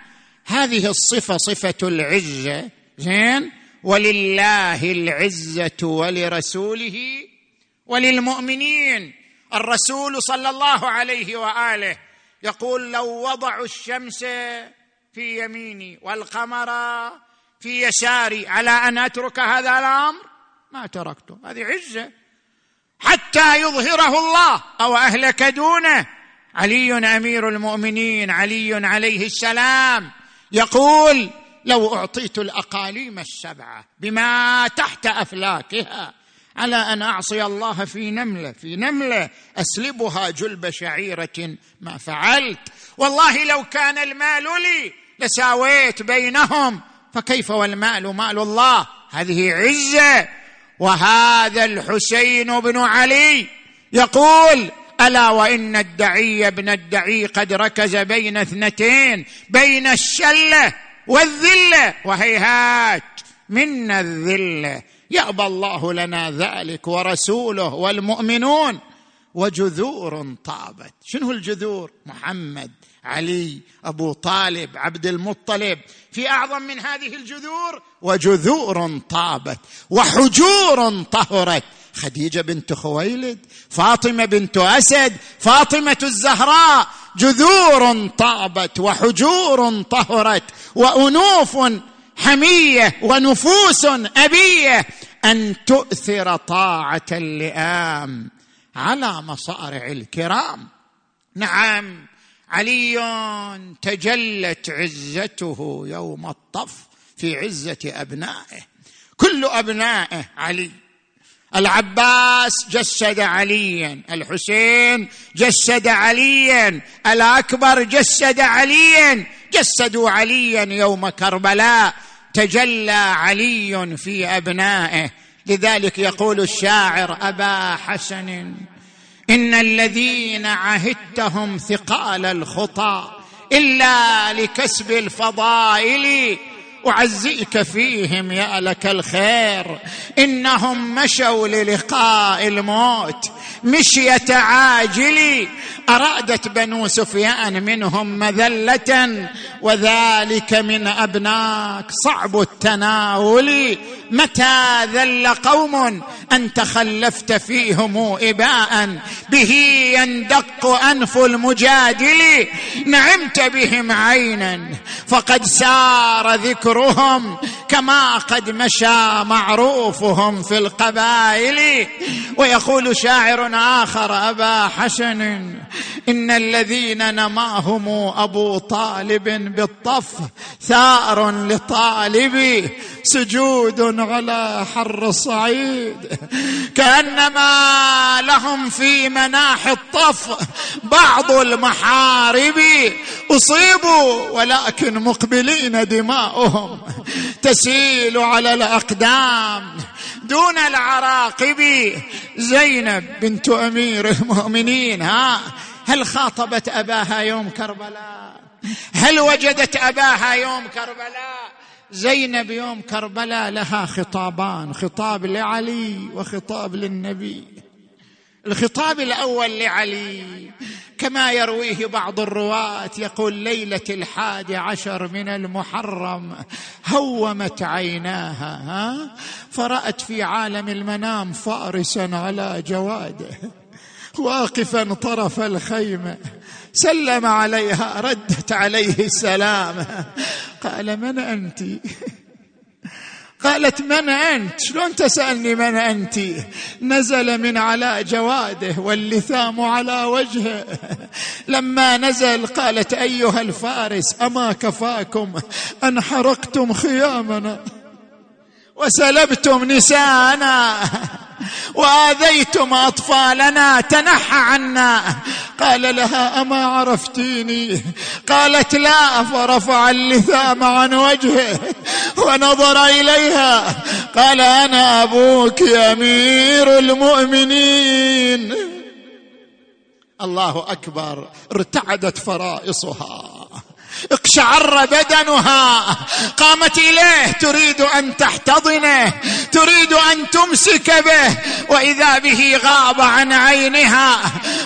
Speaker 1: هذه الصفة صفة العزة زين؟ ولله العزة ولرسوله وللمؤمنين. الرسول صلى الله عليه وآله يقول لو وضعوا الشمس في يميني والقمر في يساري على أن أترك هذا الأمر؟ ما تركته هذه عزة. حتى يظهره الله. أو أهلك دونه. علي أمير المؤمنين. علي عليه السلام. يقول لو أعطيت الأقاليم السبعة بما تحت أفلاكها على أن أعصي الله في نملة في نملة أسلبها جلب شعيرة ما فعلت. والله لو كان المال لي لساويت بينهم فكيف والمال مال الله؟ هذه عزة. وهذا الحسين بن علي يقول ألا وإن الدعي ابن الدعي قد ركز بين اثنتين بين الشله والذله وهيهات. منا الذله يأبى الله لنا ذلك ورسوله والمؤمنون. وجذور طابت. شنو الجذور؟ محمد. علي أبو طالب عبد المطلب في أعظم من هذه الجذور وجذور طابت وحجور طهرت. خديجة بنت خويلد فاطمة بنت أسد فاطمة الزهراء جذور طابت وحجور طهرت. وأنوف حمية ونفوس أبية أن تؤثر طاعة اللئام على مصارع الكرام. نعم. علي تجلت عزته يوم الطف في عزة أبنائه. كل أبنائه علي. العباس جسد عليا الحسين جسد عليا الأكبر جسد عليا. جسدوا عليا يوم كربلاء. تجلى علي في أبنائه. لذلك يقول الشاعر أبا حسن إن الذين عهدتهم ثقال الخطى إلا لكسب الفضائل. اعزيك فيهم يا لك الخير. إنهم مشوا للقاء الموت. مشية عاجل. أرادت بنو سفيان منهم مذلة. وذلك من أبناك. صعب التناول. متى ذل قوم انت خلفت فيهم إباء؟ به يندق أنف المجادل. نعمت بهم عينا فقد سار ذكرهم كما قد مشى معروفهم في القبائل. ويقول شاعر آخر أبا حسن إن الذين نماهم أبو طالب بالطف ثار لطالبي سجود على حر الصعيد. كأنما لهم في مناح الطف بعض المحارب أصيبوا ولكن مقبلين دماؤهم. تسيل على الأقدام دون العراقب. زينب بنت أمير المؤمنين ها هل خاطبت أباها يوم كربلاء؟ هل وجدت أباها يوم كربلاء؟ زينب يوم كربلاء لها خطابان خطاب لعلي وخطاب للنبي. الخطاب الأول لعلي كما يرويه بعض الرواة يقول ليلة الحادي عشر من المحرم هومت عيناها ها؟ فرأت في عالم المنام فارسا على جواده واقفا طرف الخيمة سلم عليها ردت عليه السلام. قال من أنت؟ (laughs) قالت من أنت؟ شلون تسألني من أنت؟ نزل من على جواده واللثام على وجهه. (laughs) لما نزل قالت أيها الفارس أما كفاكم أن حرقتم خيامنا وسلبتم نساءنا (laughs) وآذيتم أطفالنا تنحى عنا. قال لها أما عرفتيني؟ قالت لا فرفع اللثام عن وجهه ونظر إليها. قال أنا أبوك أمير المؤمنين. الله أكبر ارتعدت فرائصها. اقشعر بدنها. قامت إليه تريد أن تحتضنه تريد أن تمسك به. وإذا به غاب عن عينها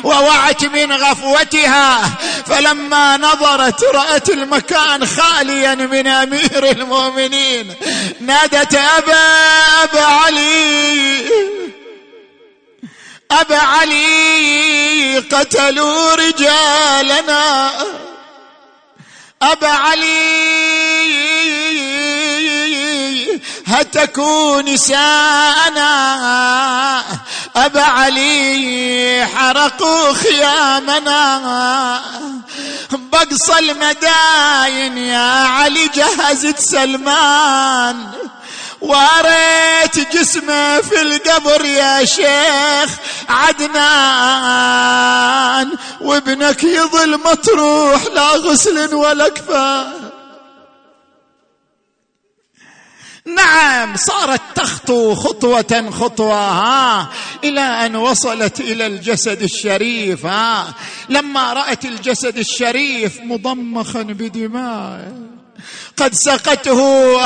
Speaker 1: ووعت من غفوتها فلما نظرت رأت المكان خاليا من أمير المؤمنين. نادت أبا أبا علي. أبا علي قتلوا رجالنا. أبا علي هتكوا نساءنا. أبا علي حرقوا خيامنا. بقص المداين يا علي جهزت سلمان. واريت جسمه في القبر يا شيخ عدنان وابنك يظل مطروح لا غسل ولا كفان نعم صارت تخطو خطوة خطوة ها إلى أن وصلت إلى الجسد الشريف ها. لما رأت الجسد الشريف مضمخا بدماء. قد سقته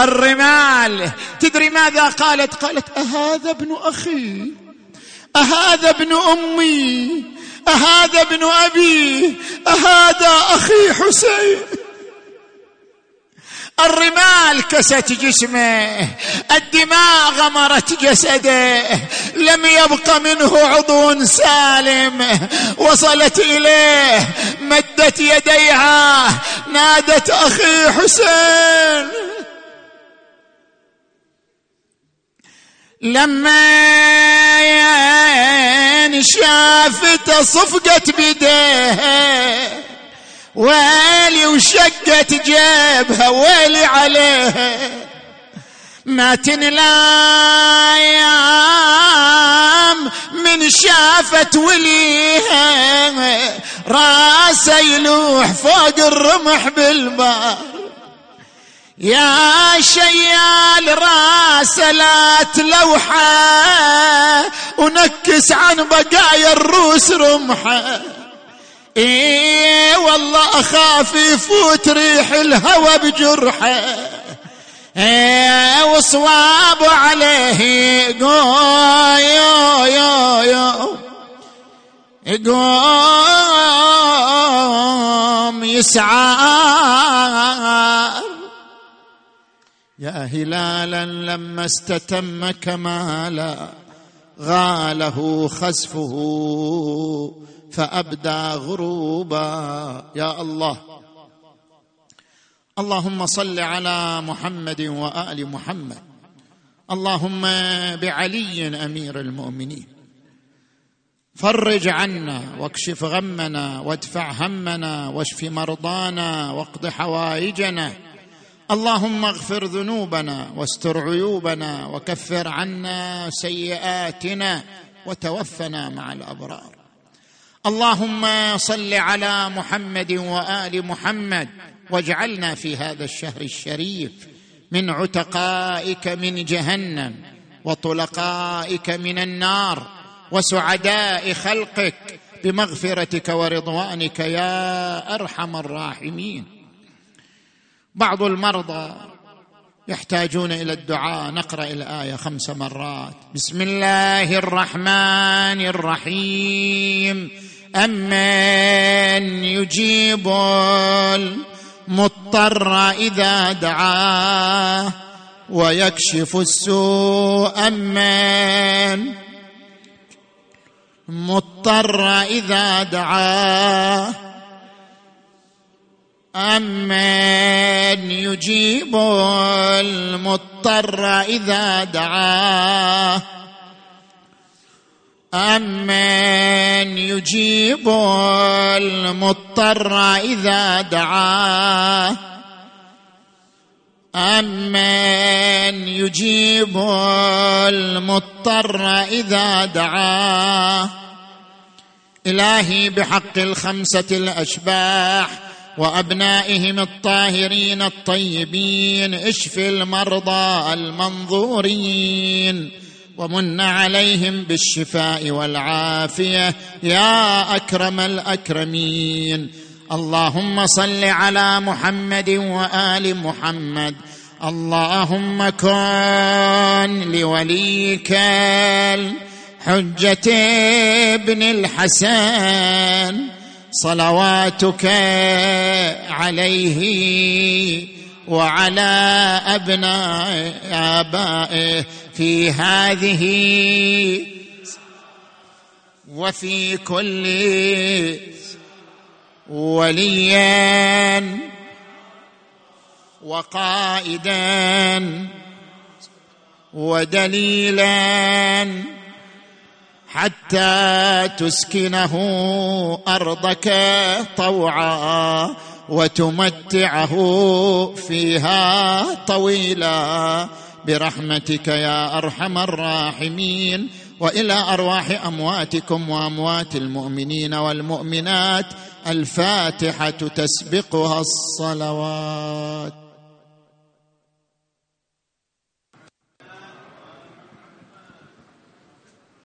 Speaker 1: الرمال. تدري ماذا قالت؟ قالت أهذا ابن أخي أهذا ابن أمي أهذا ابن أبي أهذا أخي حسين. الرمال كست جسمه الدماء غمرت جسده لم يبق منه عضو سالم. وصلت إليه مدت يديها نادت أخي حسين. لما شافت صفقت بيديه ويلي وشقت جيبها ويلي عليها. ما تنلا شافت وليها. راسه يلوح فوق الرمح بالبار يا شيال راس لا تلوحه. ونكس عن بقايا الروس رمحه. إيه والله أخاف يفوت ريح الهوى بجرحه. إيه وصواب عليه. يو يو يو يقوم يسعى. يا هلالا لما استتم كمالا غاله خسفه. فأبدى غروبا. يا الله. اللهم صل على محمد وآل محمد. اللهم بعلي أمير المؤمنين. فرج عنا واكشف غمنا وادفع همنا واشف مرضانا واقض حوائجنا. اللهم اغفر ذنوبنا واستر عيوبنا وكفر عنا سيئاتنا وتوفنا مع الأبرار. اللهم صل على محمد وآل محمد واجعلنا في هذا الشهر الشريف من عتقائك من جهنم وطلقائك من النار وسعداء خلقك بمغفرتك ورضوانك يا أرحم الراحمين. بعض المرضى يحتاجون إلى الدعاء نقرأ الآية خمس مرات. بسم الله الرحمن الرحيم. امن يجيب المضطر إذا دعاه ويكشف السوء امن مضطر إذا دعاه. أمن يجيب المضطر إذا دعاه. أمن يجيب المضطر إذا دعاه. أمن يجيب المضطر إذا دعاه. إلهي بحق الخمسة الأشباح وأبنائهم الطاهرين الطيبين اشف المرضى المنظورين. ومن عليهم بالشفاء والعافية. يا أكرم الأكرمين. اللهم صل على محمد وآل محمد. اللهم كن لوليك الحجة ابن الحسن. صلواتك عليه وعلى أبناء آبائه. في هذه وفي كل وليا وقائدا ودليلا حتى تسكنه أرضك طوعا وتمتعه فيها طويلا. برحمتك يا أرحم الراحمين وإلى أرواح أمواتكم وأموات المؤمنين والمؤمنات الفاتحة تسبقها الصلوات.